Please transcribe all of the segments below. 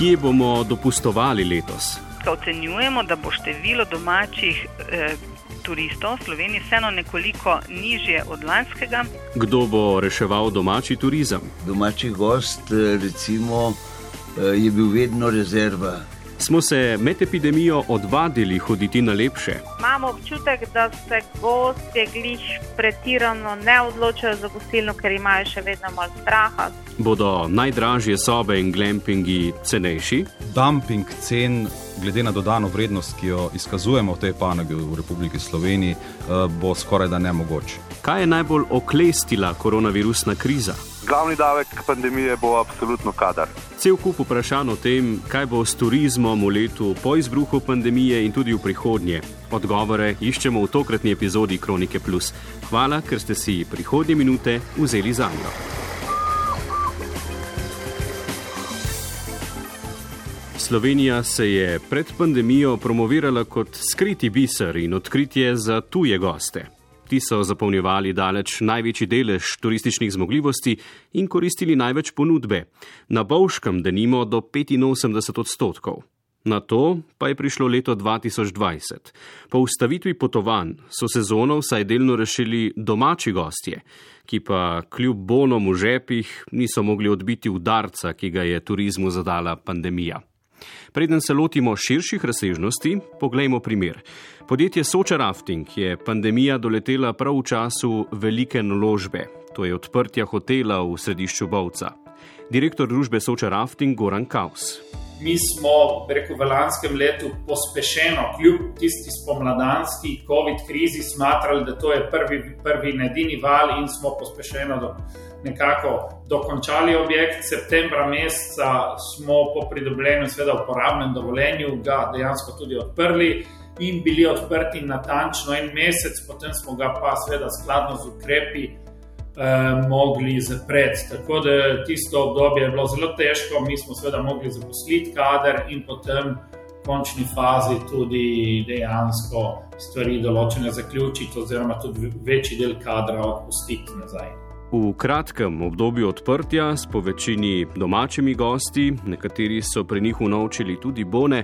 Kje bomo dopustovali letos? Ocenjujemo, da bo število domačih eh, turistov v Sloveniji vseeno nekoliko nižje od lanskega. Kdo bo reševal domači turizem? Domači gost, eh, recimo, eh, je bil vedno rezerva. Smo se med epidemijo odvadili hoditi na lepše? Imamo občutek, da se gostje gliš pretirano ne odločajo za gostilno, ker imajo še vedno malo straha. Bodo najdražje sobe in glampingi cenejši? Dumping cen, glede na dodano vrednost, ki jo izkazujemo v tej panogi v Republiki Sloveniji, eh, bo skoraj da nemogoč. Kaj je najbolj oklestila koronavirusna kriza? Glavni davek pandemije bo absolutno kadar. Cel kup vprašanj o tem, kaj bo s turizmom v letu po izbruhu pandemije in tudi v prihodnje. Odgovore iščemo v tokratni epizodi Kronike Plus. Hvala, ker ste si prihodnje minute vzeli za njo. Slovenija se je pred pandemijo promovirala kot skriti biser in odkritje za tuje goste. Ti so zapolnjevali daleč največji delež turističnih zmogljivosti in koristili največ ponudbe, na Bovškem denimo do 85 odstotkov. Na to pa je prišlo leto 2020. Po ustavitvi potovanj so sezono vsaj delno rešili domači gostje, ki pa kljub bonom v žepih niso mogli odbiti udarca, ki ga je turizmu zadala pandemija. Preden se lotimo širših razsežnosti, poglejmo primer. Podjetje Soča Rafting je pandemija doletela prav v času velike naložbe, to je odprtja hotela v središču Bovca. Direktor družbe Soča Rafting Goran Kaus. Mi smo rekel, v lanskem letu pospešeno, kljub tisti spomladanski COVID krizi, smatrali, da to je prvi, prvi in edini val, in smo pospešeno do, nekako dokončali objekt. Septembra meseca smo po pridobljenju, seveda, uporabnem dovoljenju, ga dejansko tudi odprli in bili odprti natančno en mesec, potem smo ga pa, seveda, skladno z ukrepi eh, mogli zapreti. Tako da tisto obdobje je bilo zelo težko, mi smo seveda mogli zaposliti kader in potem v končni fazi tudi dejansko stvari določene zaključiti, oziroma tudi večji del kadra odpustiti nazaj. V kratkem obdobju odprtja s povečini domačimi gosti, nekateri so pri njih unovčili tudi bone,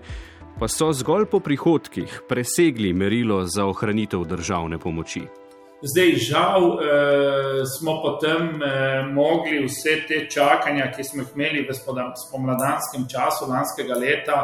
pa so zgolj po prihodkih presegli merilo za ohranitev državne pomoči. Zdaj, žal, eh, smo potem eh, mogli vse te čakanja, ki smo jih imeli v spomladanskem času lanskega leta,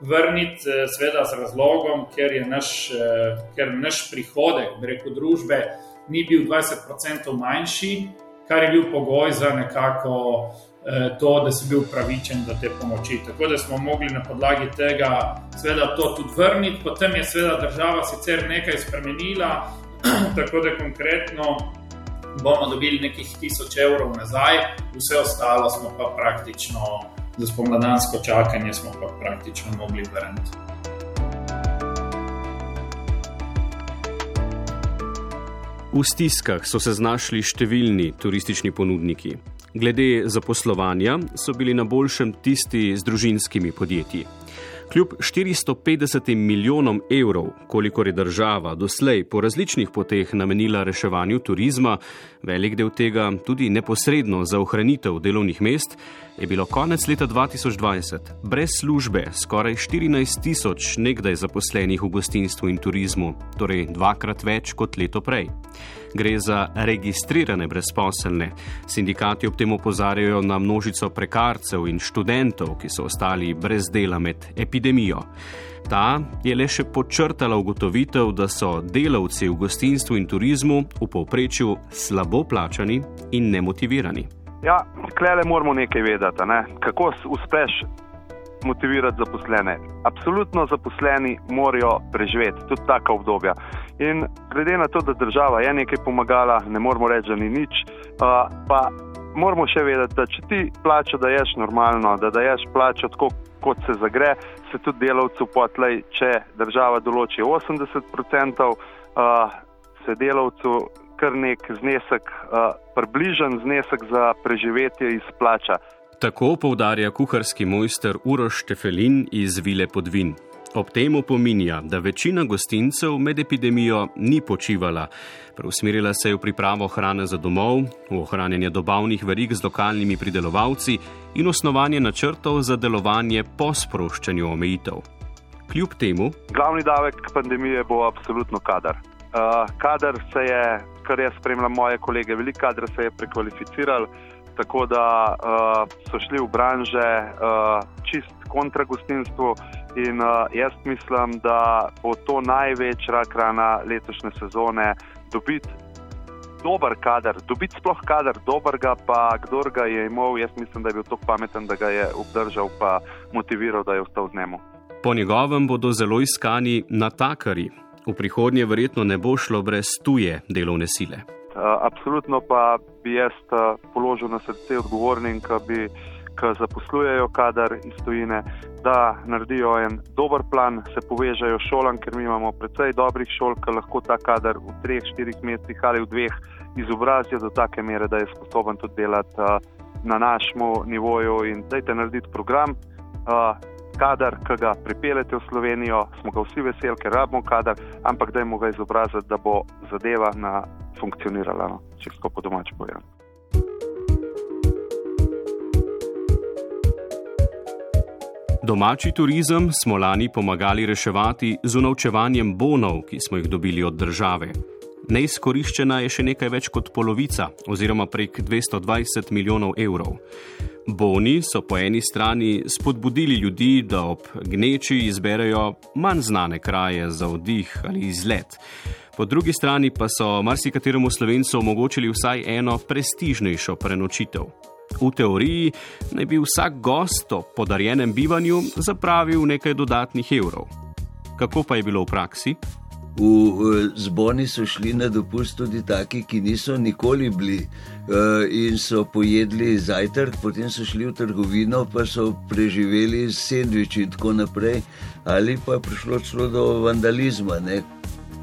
vrniti, eh, seveda z razlogom, ker je naš, eh, ker naš prihodek, reko družbe, ni bil 20% manjši, kar je bil pogoj za nekako eh, to, da si bil pravičen do te pomoči. Tako da smo mogli na podlagi tega, seveda, to tudi vrniti. Potem je, seveda, država sicer nekaj spremenila. tako da konkretno bomo dobili nekih tisoč evrov nazaj, vse ostalo smo pa praktično, za spomladansko čakanje smo pa praktično mogli vrniti. V stiskah so se znašli številni turistični ponudniki. Glede zaposlovanja so bili na boljšem tisti z družinskimi podjetji. Kljub 450 milijonom evrov, kolikor je država doslej po različnih poteh namenila reševanju turizma, velik del tega tudi neposredno za ohranitev delovnih mest, je bilo konec leta 2020 brez službe skoraj 14 tisoč nekdaj zaposlenih v gostinstvu in turizmu, torej dvakrat več kot leto prej. Gre za registrirane brezposelne. Sindikati ob tem opozarjajo na množico prekarcev in študentov, ki so ostali brez dela med epidemijo. Ta je le še počrtala ugotovitev, da so delavci v gostinstvu in turizmu v povprečju slabo plačani in nemotivirani. Ja, klele moramo nekaj vedeti, ne? kako uspeš motivirati zaposlene. Absolutno zaposleni morajo preživeti tudi taka obdobja. In glede na to, da država je nekaj pomagala, ne moramo reči, da ni nič. Uh, pa moramo še vedeti, da če ti plačo daješ normalno, da daješ plačo tako, kot se zagre, se tudi delavcu potlej, če država določi 80%, uh, se delavcu kar nek znesek, uh, približen znesek za preživetje izplača. Tako poudarja kuharski mojster Uroš Tefelin iz Vile Podvin. Ob tem opominja, da večina gostincev med epidemijo ni počivala. Preusmerila se je v pripravo hrane za domov, v ohranjanje dobavnih verig z lokalnimi pridelovalci in osnovanje načrtov za delovanje po sproščanju omejitev. Kljub temu. Glavni davek pandemije bo absolutno kader. Uh, kader se je, kar jaz spremljam moje kolege, veliko kader se je prekvalificiral, tako da uh, so šli v branže uh, čist kontra gostinstvu. In uh, jaz mislim, da bo to največja rak rana letošnje sezone, dobiti dober kader, dobiti sploh kader, dobrega, pa kdo ga je imel, jaz mislim, da je bil tako pameten, da ga je obdržal, pa motiviral, da je ostal z njemu. Po njegovem bodo zelo iskani natakari. V prihodnje verjetno ne bo šlo brez tuje delovne sile. Uh, absolutno pa bi jaz uh, položil na srce odgovornim, ki bi ki zaposlujejo kader iz tujine, da naredijo en dober plan, se povežejo šolam, ker mi imamo precej dobrih šol, ki lahko ta kader v treh, štirih mesecih ali v dveh izobrazijo do take mere, da je sposoben tudi delati uh, na našem nivoju in dajte narediti program. Kader, ki ga pripeljete v Slovenijo, smo ga vsi veseli, ker rabimo kader, ampak dajmo ga izobraziti, da bo zadeva na funkcionirala, no, če tako po domač povem. Domači turizem smo lani pomagali reševati z unovčevanjem bonov, ki smo jih dobili od države. Neizkoriščena je še nekaj več kot polovica, oziroma prek 220 milijonov evrov. Boni so po eni strani spodbudili ljudi, da ob gneči izberejo manj znane kraje za oddih ali izlet. Po drugi strani pa so marsikateremu slovencu omogočili vsaj eno prestižnejšo prenočitev. V teoriji naj bi vsak gost o podarjenem bivanju zapravil nekaj dodatnih evrov. Kako pa je bilo v praksi? V zboni so šli na dopust tudi taki, ki niso nikoli bili eh, in so pojedli zajtrk, potem so šli v trgovino, pa so preživeli sendviči in tako naprej, ali pa je prišlo celo do vandalizma. Ne?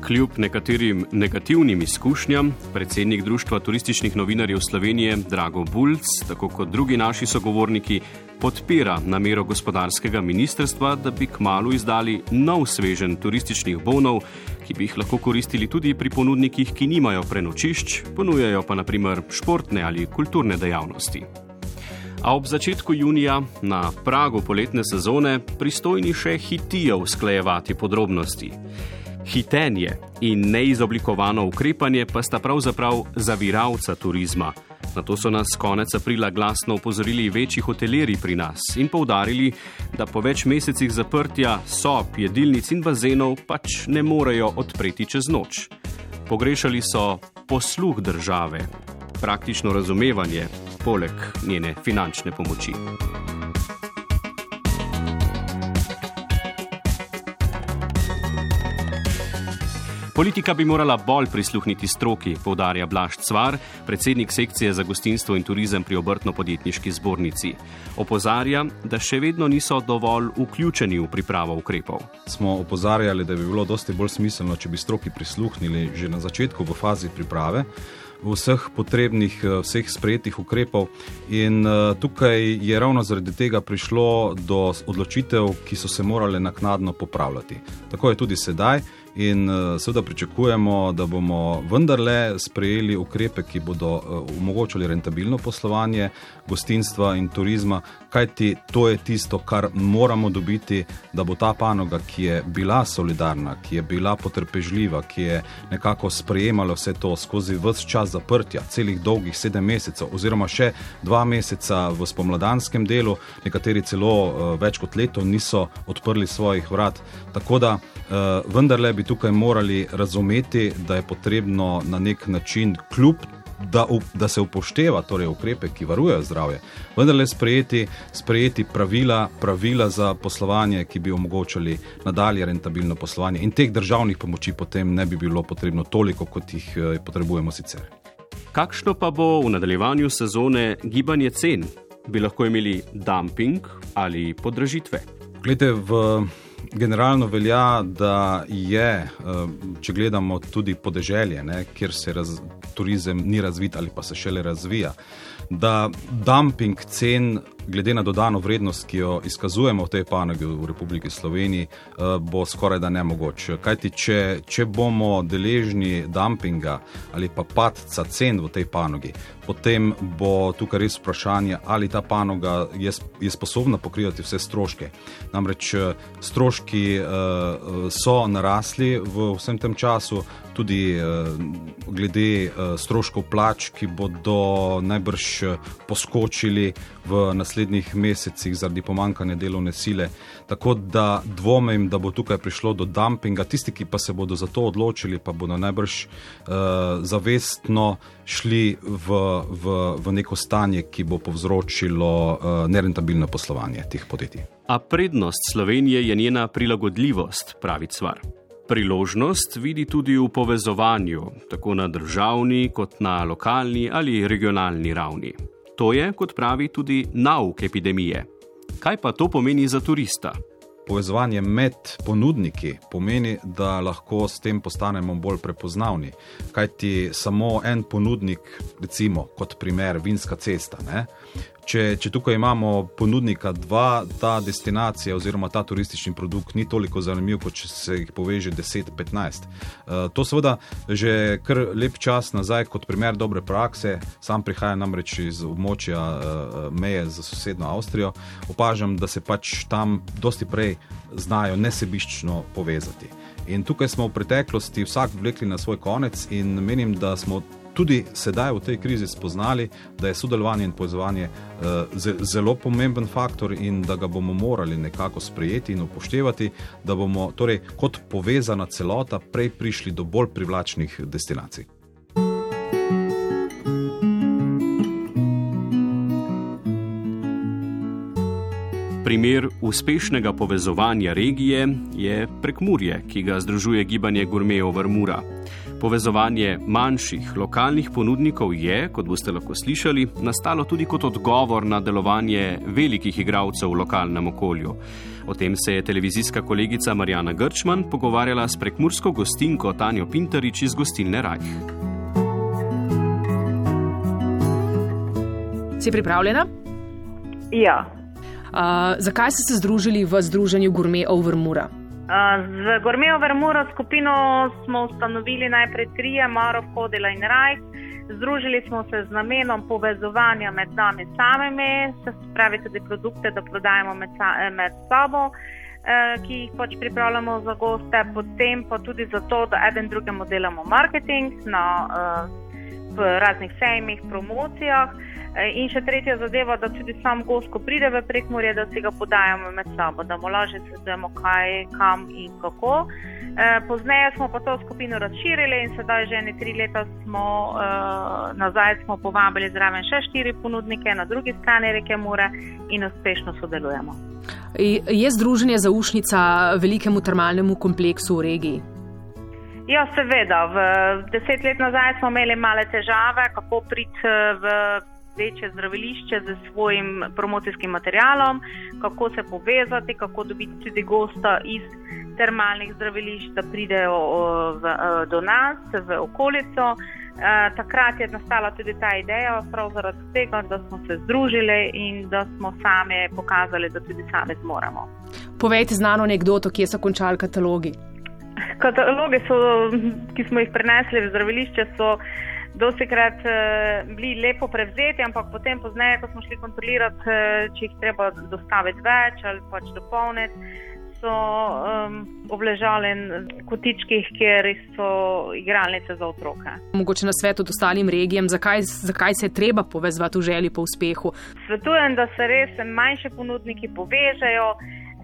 Kljub nekaterim negativnim izkušnjam, predsednik Društva turističnih novinarjev Slovenije Drago Bulc, tako kot drugi naši sogovorniki, podpira namero gospodarskega ministrstva, da bi kmalo izdali nov svežen turističnih bonov, ki bi jih lahko koristili tudi pri ponudnikih, ki nimajo prenočišč, ponujajo pa naprimer športne ali kulturne dejavnosti. A ob začetku junija, na pragu poletne sezone, pristojni še hitijo usklajevati podrobnosti. Hitenje in neizoblikovano ukrepanje pa sta pravzaprav zaviralca turizma. Na to so nas konec aprila glasno upozorili večji hoteleri pri nas in povdarili, da po več mesecih zaprtja sob, jedilnic in bazenov pač ne morejo odpreti čez noč. Pogrešali so posluh države, praktično razumevanje, poleg njene finančne pomoči. Politika bi morala bolj prisluhniti stroki, povdarja Blaž Cvar, predsednik sekcije za gostinstvo in turizem pri obrtno-podjetniški zbornici. Opozarja, da še vedno niso dovolj vključeni v pripravo ukrepov. Smo opozarjali, da bi bilo dosti bolj smiselno, če bi stroki prisluhnili že na začetku v fazi priprave vseh potrebnih, eh, vseh sprejetih ukrepov. In uh, tukaj je ravno zaradi tega prišlo do odločitev, ki so se morale naknadno popravljati. Tako je tudi sedaj. In uh, seveda pričakujemo, da bomo vendarle sprejeli ukrepe, ki bodo uh, omogočili rentabilno poslovanje gostinstva in turizma, kajti to je tisto, kar moramo dobiti, da bo ta panoga, ki je bila solidarna, ki je bila potrpežljiva, ki je nekako sprejemala vse to skozi vse čas zaprtja, celih dolgih sedem mesecev, oziroma še dva meseca v spomladanskem delu, nekateri celo uh, več kot leto niso odprli svojih vrat. Tako da vendarle bi tukaj morali razumeti, da je potrebno na nek način, kljub da, da se upošteva torej, ukrepe, ki varujejo zdravje, vendarle sprejeti, sprejeti pravila, pravila za poslovanje, ki bi omogočali nadalje rentabilno poslovanje. In teh državnih pomoči potem ne bi bilo potrebno toliko, kot jih eh, potrebujemo sicer. Kakšno pa bo v nadaljevanju sezone gibanje cen? Bi lahko imeli dumping ali podražitve? Glede, v generalno velja, da je, eh, če gledamo tudi podeželje, ne, kjer se raz, turizem ni razvit ali pa se šele razvija, da dumping cen glede na dodano vrednost, ki jo izkazujemo v tej panogi v Republiki Sloveniji, uh, bo skoraj da nemogoč. Kajti, če, če bomo deležni dumpinga ali pa padca cen v tej panogi, potem bo tukaj res vprašanje, ali ta panoga je, je sposobna pokrivati vse stroške. Namreč stroški uh, so narasli v vsem tem času, tudi glede stroškov plač, ki bodo najbrž poskočili v naslednjih mesecih zaradi pomankanja delovne sile. Tako da dvomim, da bo tukaj prišlo do dumpinga. Tisti, ki pa se bodo za to odločili, pa bodo najbrž uh, zavestno šli v, v, v neko stanje, ki bo povzročilo uh, nerentabilno poslovanje teh podjetij. A prednost Slovenije je njena prilagodljivost, pravi Cvar. Priložnost vidi tudi v povezovanju, tako na državni kot na lokalni ali regionalni ravni. To je, kot pravi, tudi nauk epidemije. Kaj pa to pomeni za turista? Povezovanje med ponudniki pomeni, da lahko s tem postanemo bolj prepoznavni. Kajti samo en ponudnik, recimo kot primer Vinska cesta, ne, Če, če tukaj imamo ponudnika dva, ta destinacija oziroma ta turistični produkt ni toliko zanimiv, kot če se jih poveže 10-15. Uh, to seveda že kar lep čas nazaj, kot primer dobre prakse, sam prihajam namreč iz območja uh, meje za sosedno Avstrijo, opažam, da se pač tam dosti prej znajo nesebiščno povezati. In tukaj smo v preteklosti vsak vlekli na svoj konec in menim, da smo tudi sedaj v tej krizi spoznali, da je sodelovanje in povezovanje uh, zelo pomemben faktor in da ga bomo morali nekako sprejeti in upoštevati, da bomo torej kot povezana celota prej prišli do bolj privlačnih destinacij. Primer uspešnega povezovanja regije je prekmurje, ki ga združuje gibanje Gurmejo Vrmura. Povezovanje manjših lokalnih ponudnikov je, kot boste lahko slišali, nastalo tudi kot odgovor na delovanje velikih igralcev v lokalnem okolju. O tem se je televizijska kolegica Marjana Grčman pogovarjala s prekmursko gostinko Tanjo Pintarič iz gostilne Rajh. Si pripravljena? Ja. Uh, zakaj ste se združili v združenju Gourmet Overmura? Z Gormejo Vermuro skupino smo ustanovili najprej trije, Maro, Hodela in Rajk. Združili smo se z namenom povezovanja med nami samimi, se pravi tudi produkte, da prodajemo med, med sabo, eh, ki jih pač pripravljamo za goste, potem pa tudi zato, da eden drugemu delamo marketing na uh, raznih sejmih, promocijah. Eh, in še tretja zadeva, da tudi sam gost, ko pride v prekmorje, da si ga podajamo med sabo, da mu lažje svetujemo, kaj, kam in kako. Eh, pozneje smo pa to skupino razširili in sedaj že ne tri leta smo uh, nazaj smo povabili zraven še štiri ponudnike na drugi strani reke Mure in uspešno sodelujemo. Je združenje zaušnica velikemu termalnemu kompleksu v regiji? Ja, seveda. V deset let nazaj smo imeli male težave, kako priti v večje zdravilišče z svojim promocijskim materialom, kako se povezati, kako dobiti tudi gosta iz termalnih zdravilišč, da pridejo v, do nas, v okolico. Takrat je nastala tudi ta ideja, prav zaradi tega, da smo se združili in da smo sami pokazali, da tudi sami zmoremo. Povejte znano anegdoto, kje so končali katalogi. Katalogi, so, ki smo jih prenesli v zdravilišče, so dosti krat uh, eh, bili lepo prevzeti, ampak potem, pozneje, ko smo šli kontrolirati, uh, če jih treba dostaviti več ali pač dopolniti, so um, obležali v kotičkih, kjer so igralnice za otroke. Mogoče na svetu ostalim regijam, zakaj, zakaj se je treba povezati v želji po uspehu? Svetujem, da se res manjše ponudniki povežejo.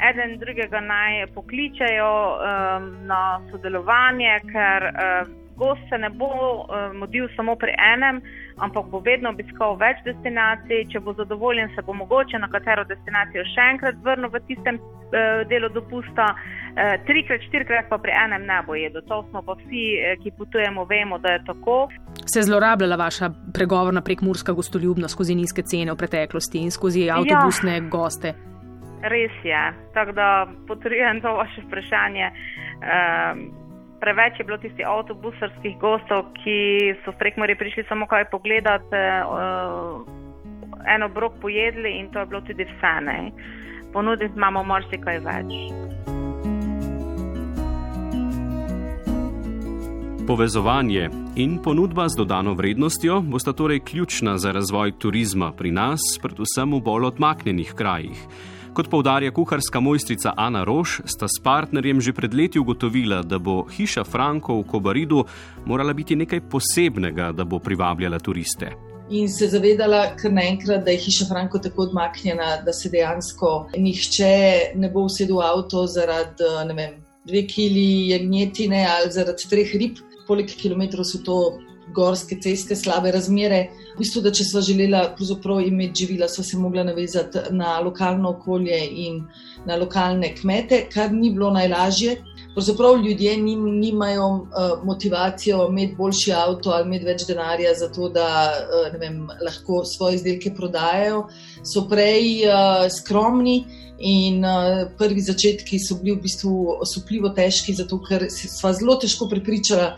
Eden drugega naj pokličajo um, na sodelovanje, ker um, gost se ne bo uh, modil samo pri enem, ampak bo vedno obiskal več destinacij. Če bo zadovoljen, se bo mogoče na katero destinacijo še enkrat vrnil v tistem uh, delu dopusta, uh, trikrat, štirikrat pa pri enem ne bo jedel. To smo pa vsi, uh, ki potujemo, vemo, da je tako. Se je zlorabljala vaša pregovorna prekmurska gostoljubnost skozi nizke cene v preteklosti in skozi avtobusne ja. goste? Res je. Tako da potrjujem to vaše vprašanje. Um, preveč je bilo tistih avtobusarskih gostov, ki so v prekmori prišli samo kaj pogledati, uh, eno brok pojedli in to je bilo tudi vse. Ne? Ponuditi imamo marsikaj več. Povezovanje in ponudba z dodano vrednostjo bosta torej ključna za razvoj turizma pri nas, predvsem v bolj odmaknjenih krajih. Kot povdarja kuharska mojstrica Ana Roš, sta s partnerjem že pred leti ugotovila, da bo hiša Franko v Kobaridu morala biti nekaj posebnega, da bo privabljala turiste. In se zavedala, kar naenkrat, da je hiša Franko tako odmaknjena, da se dejansko nihče ne bo usedel v avto zaradi vem, dve kili jagnjetine ali zaradi treh rib. Poleg kilometrov so to gorske ceste, slabe razmere. V bistvu, da če smo želela imeti živila, smo se mogla navezati na lokalno okolje in na lokalne kmete, kar ni bilo najlažje. Pravzaprav ljudje nim, nimajo uh, motivacijo imeti boljši avto ali imeti več denarja za to, da uh, vem, lahko svoje izdelke prodajajo. So prej uh, skromni in uh, prvi začetki so bili v bistvu osupljivo težki, zato ker smo zelo težko prepričali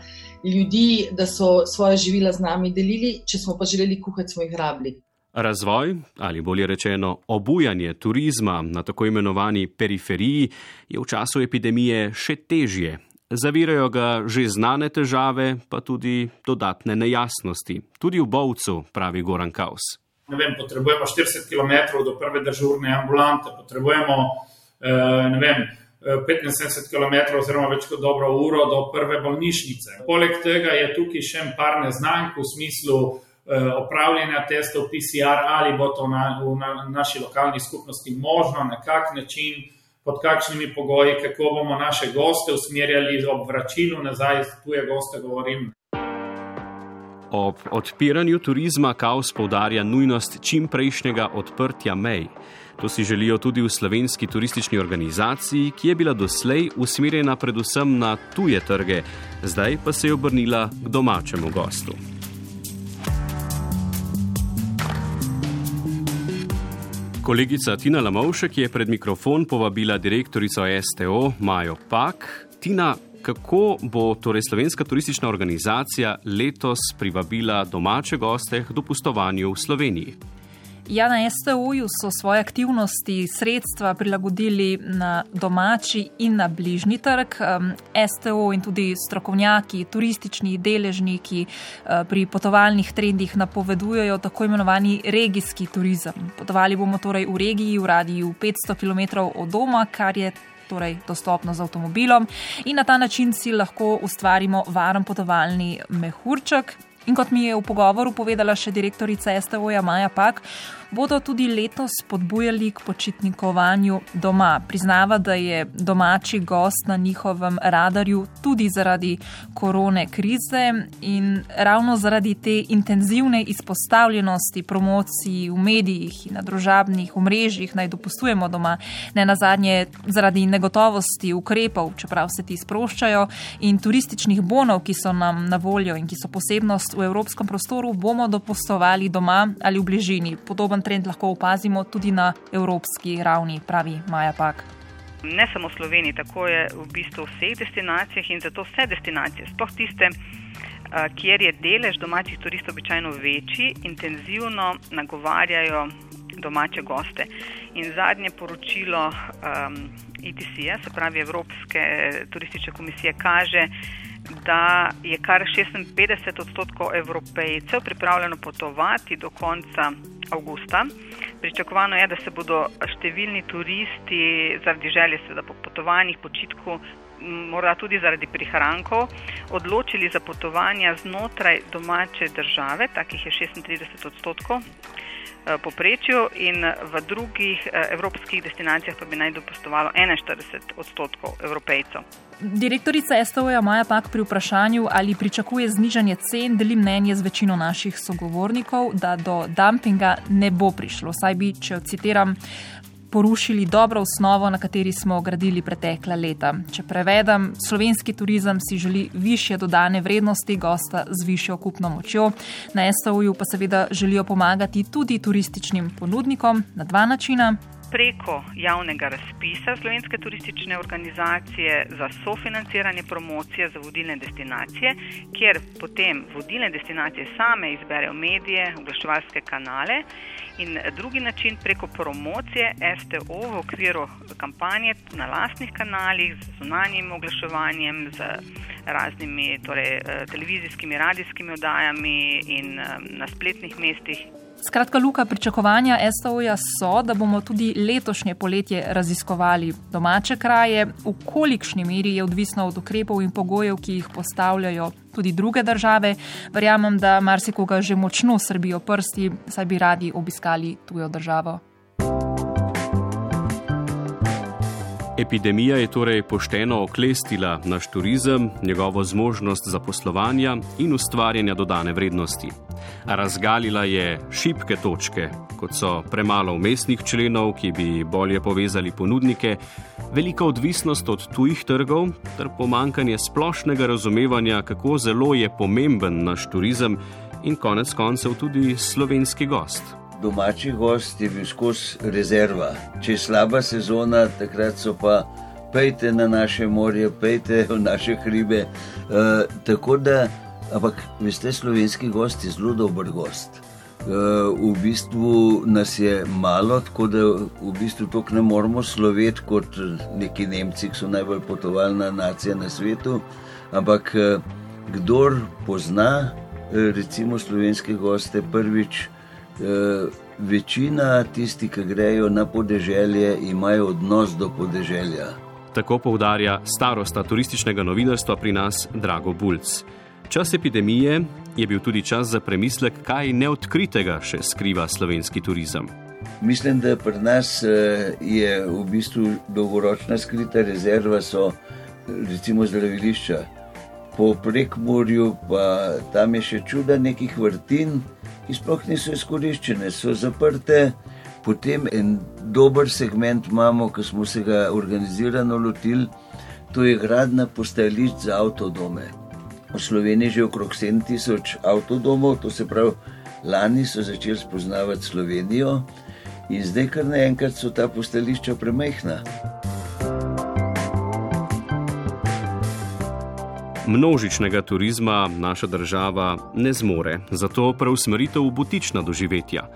ljudi, da so svoje živila z nami delili, če smo pa želeli kuhati, smo jih rabili. Razvoj, ali bolje rečeno, obujanje turizma na tako imenovani periferiji je v času epidemije še težje. Zavirajo ga že znane težave, pa tudi dodatne nejasnosti. Tudi v Bovcu, pravi Goran Kaus. Ne vem, potrebujemo 40 km do prve državne ambulante, potrebujemo eh, vem, 75 km oziroma več kot dobro uro do prve bolnišnice. Poleg tega je tukaj še par neznank v smislu eh, opravljanja testov PCR ali bo to na, v na, naši lokalni skupnosti možno, na kak način, pod kakšnimi pogoji, kako bomo naše goste usmerjali ob vračilu nazaj, tuje goste govorim. Ob odpiranju turizma Kaos poudarja nujnost čimprejšnjega odprtja mej. To si želijo tudi v slovenski turistični organizaciji, ki je bila doslej usmerjena predvsem na tuje trge, zdaj pa se je obrnila k domačemu gostu. Kolegica Tina Lamovšek je pred mikrofon povabila direktorico STO Majo Pak. Tina, kako bo torej slovenska turistična organizacija letos privabila domače goste k dopustovanju v Sloveniji? Ja, na STO-ju so svoje aktivnosti, sredstva prilagodili na domači in na bližnji trg. STO in tudi strokovnjaki, turistični deležniki eh, pri potovalnih trendih napovedujejo tako imenovani regijski turizem. Potovali bomo torej v regiji, v radiju 500 km od doma, kar je. Torej, dostopno z avtomobilom, in na ta način si lahko ustvarimo varen potovalni mehurček, In kot mi je v pogovoru povedala še direktorica STO-ja Maja Pak, bodo tudi letos spodbujali k počitnikovanju doma. Priznava, da je domači gost na njihovem radarju tudi zaradi korone krize in ravno zaradi te intenzivne izpostavljenosti promociji v medijih in na družabnih omrežjih naj dopustujemo doma, ne na zadnje zaradi negotovosti ukrepov, čeprav se ti sproščajo in turističnih bonov, ki so nam na voljo in ki so posebnost v evropskem prostoru, bomo dopustovali doma ali v bližini. Podoben trend lahko opazimo tudi na evropski ravni, pravi Maja Pak. Ne samo v Sloveniji, tako je v bistvu v vseh destinacijah in zato vse destinacije, sploh tiste, kjer je delež domačih turistov običajno večji, intenzivno nagovarjajo domače goste. In zadnje poročilo um, ITC-ja, se pravi Evropske turistične komisije, kaže, da je kar 56 odstotkov evropejcev pripravljeno potovati do konca avgusta. Pričakovano je, da se bodo številni turisti zaradi želje po potovanjih, počitku, morda tudi zaradi prihrankov, odločili za potovanja znotraj domače države, takih je 36 odstotkov. Eh, poprečju in v drugih eh, evropskih destinacijah pa bi naj dopustovalo 41 odstotkov evropejcev. Direktorica STO-ja Maja Pak pri vprašanju, ali pričakuje znižanje cen, deli mnenje z večino naših sogovornikov, da do dumpinga ne bo prišlo. Saj bi, če citiram, porušili dobro osnovo, na kateri smo gradili pretekla leta. Če prevedem, slovenski turizem si želi više dodane vrednosti gosta z višjo kupno močjo. Na STO-ju pa seveda želijo pomagati tudi turističnim ponudnikom na dva načina. Preko javnega razpisa Slovenske turistične organizacije za sofinanciranje promocije za vodilne destinacije, kjer potem vodilne destinacije same izberejo medije, oglaševalske kanale in drugi način preko promocije STO v okviru kampanje na lastnih kanalih z zunanjim oglaševanjem, z raznimi torej, eh, televizijskimi, radijskimi oddajami in eh, na spletnih mestih Skratka, Luka, pričakovanja STO-ja so, da bomo tudi letošnje poletje raziskovali domače kraje, v kolikšni meri je odvisno od ukrepov in pogojev, ki jih postavljajo tudi druge države. Verjamem, da marsikoga že močno srbijo prsti, saj bi radi obiskali tujo državo. Epidemija je torej pošteno oklestila naš turizem, njegovo zmožnost zaposlovanja in ustvarjanja dodane vrednosti. Razgalila je šibke točke, kot so premalo umestnih členov, ki bi bolje povezali ponudnike, velika odvisnost od tujih trgov ter pomankanje splošnega razumevanja, kako zelo je pomemben naš turizem in konec koncev tudi slovenski gost domači gost je bil skozi rezerva. Če je slaba sezona, takrat so pa pejte na naše morje, pejte v naše hribe. Uh, tako da, ampak veste, slovenski gost je zelo dober gost. Uh, v bistvu nas je malo, tako da v bistvu to ne moramo sloveti kot neki Nemci, ki so najbolj potovalna nacija na svetu. Ampak uh, kdor pozna, recimo slovenske goste, prvič Eh, večina tistih, ki grejo na podeželje, imajo odnos do podeželja. Tako poudarja starosta turističnega novinarstva pri nas Drago Bulc. Čas epidemije je bil tudi čas za premislek, kaj neodkritega še skriva slovenski turizem. Mislim, da pri nas eh, je v bistvu dolgoročna skrita rezerva, so recimo zdravilišča. Po prekmorju pa tam je še čuda nekih vrtin, ki sploh niso izkoriščene, so zaprte. Potem en dober segment imamo, ki smo se ga organizirano lotili, to je gradna postajališč za avtodome. V Sloveniji je že okrog 7000 avtodomov, to se pravi, lani so začeli spoznavati Slovenijo in zdaj kar naenkrat so ta postajališča premehna. Množičnega turizma naša država ne zmore, zato preusmeritev v butična doživetja.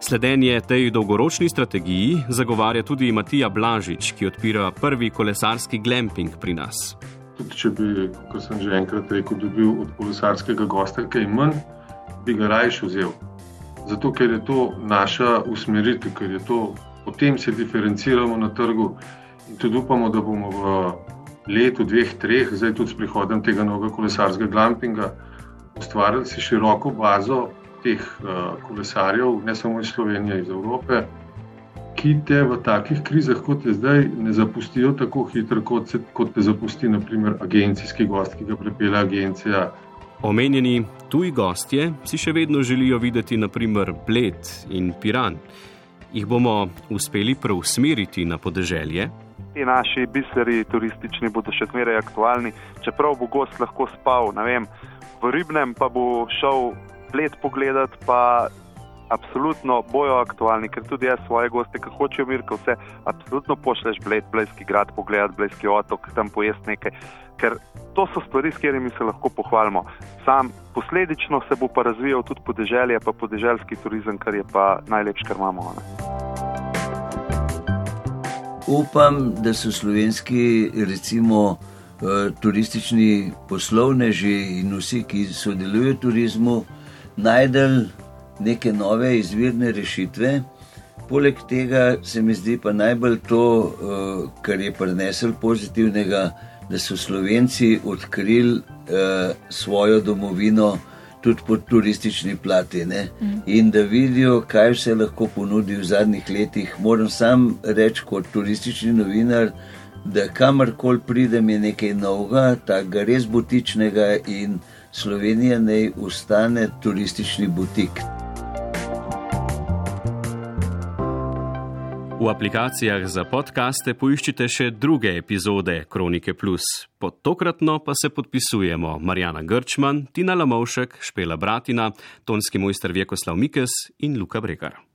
Sledenje tej dolgoročni strategiji zagovarja tudi Matija Blažič, ki odpira prvi kolesarski glamping pri nas. Tudi če bi, kot sem že enkrat rekel, dobil od kolesarskega gosta kaj manj, bi ga raje vzel. Zato, ker je to naša usmeritev, ker je to, potem se diferenciramo na trgu in tudi upamo, da bomo v letu, dveh, treh, zdaj tudi s prihodom tega novega kolesarskega glampinga, ustvarili si široko bazo teh uh, kolesarjev, ne samo iz Slovenije, iz Evrope, ki te v takih krizah, kot je zdaj, ne zapustijo tako hitro, kot, se, kot te zapusti, naprimer, agencijski gost, ki ga pripelje agencija. Omenjeni tuji gostje si še vedno želijo videti, naprimer, Bled in Piran. Jih bomo uspeli preusmeriti na podeželje? Ti naši biseri turistični bodo še zmeraj aktualni. Čeprav bo gost lahko spal vem, v ribnem, pa bo šel let pogledat, pa absolutno bojo aktualni, ker tudi jaz svoje goste, ki hočejo mir, ko vse absolutno pošleš bled, blejski grad pogledat, blejski otok, tam pojesti nekaj. Ker to so stvari, s katerimi se lahko pohvalimo. Sam posledično se bo pa razvijal tudi podeželje, pa podeželski turizem, kar je pa najlepše, kar imamo. Ne? Upam, da so slovenski, recimo, eh, turistični poslovneži in vsi, ki sodelujo v turizmu, najdel neke nove izvirne rešitve. Poleg tega se mi zdi pa najbolj to, eh, kar je prinesel pozitivnega, da so Slovenci odkrili eh, svojo domovino tudi po turistični plati. Mm. In da vidijo, kaj se lahko ponudi v zadnjih letih. Moram sam reči, kot turistični novinar, da kamorkoli pridem, je nekaj novega, tako res butičnega in Slovenija naj ustane turistični butik. V aplikacijah za podkaste poiščite še druge epizode Kronike Plus. Pod tokratno pa se podpisujemo Marjana Grčman, Tina Lamovšek, Špela Bratina, tonski mojster Vjekoslav Mikes in Luka Bregar.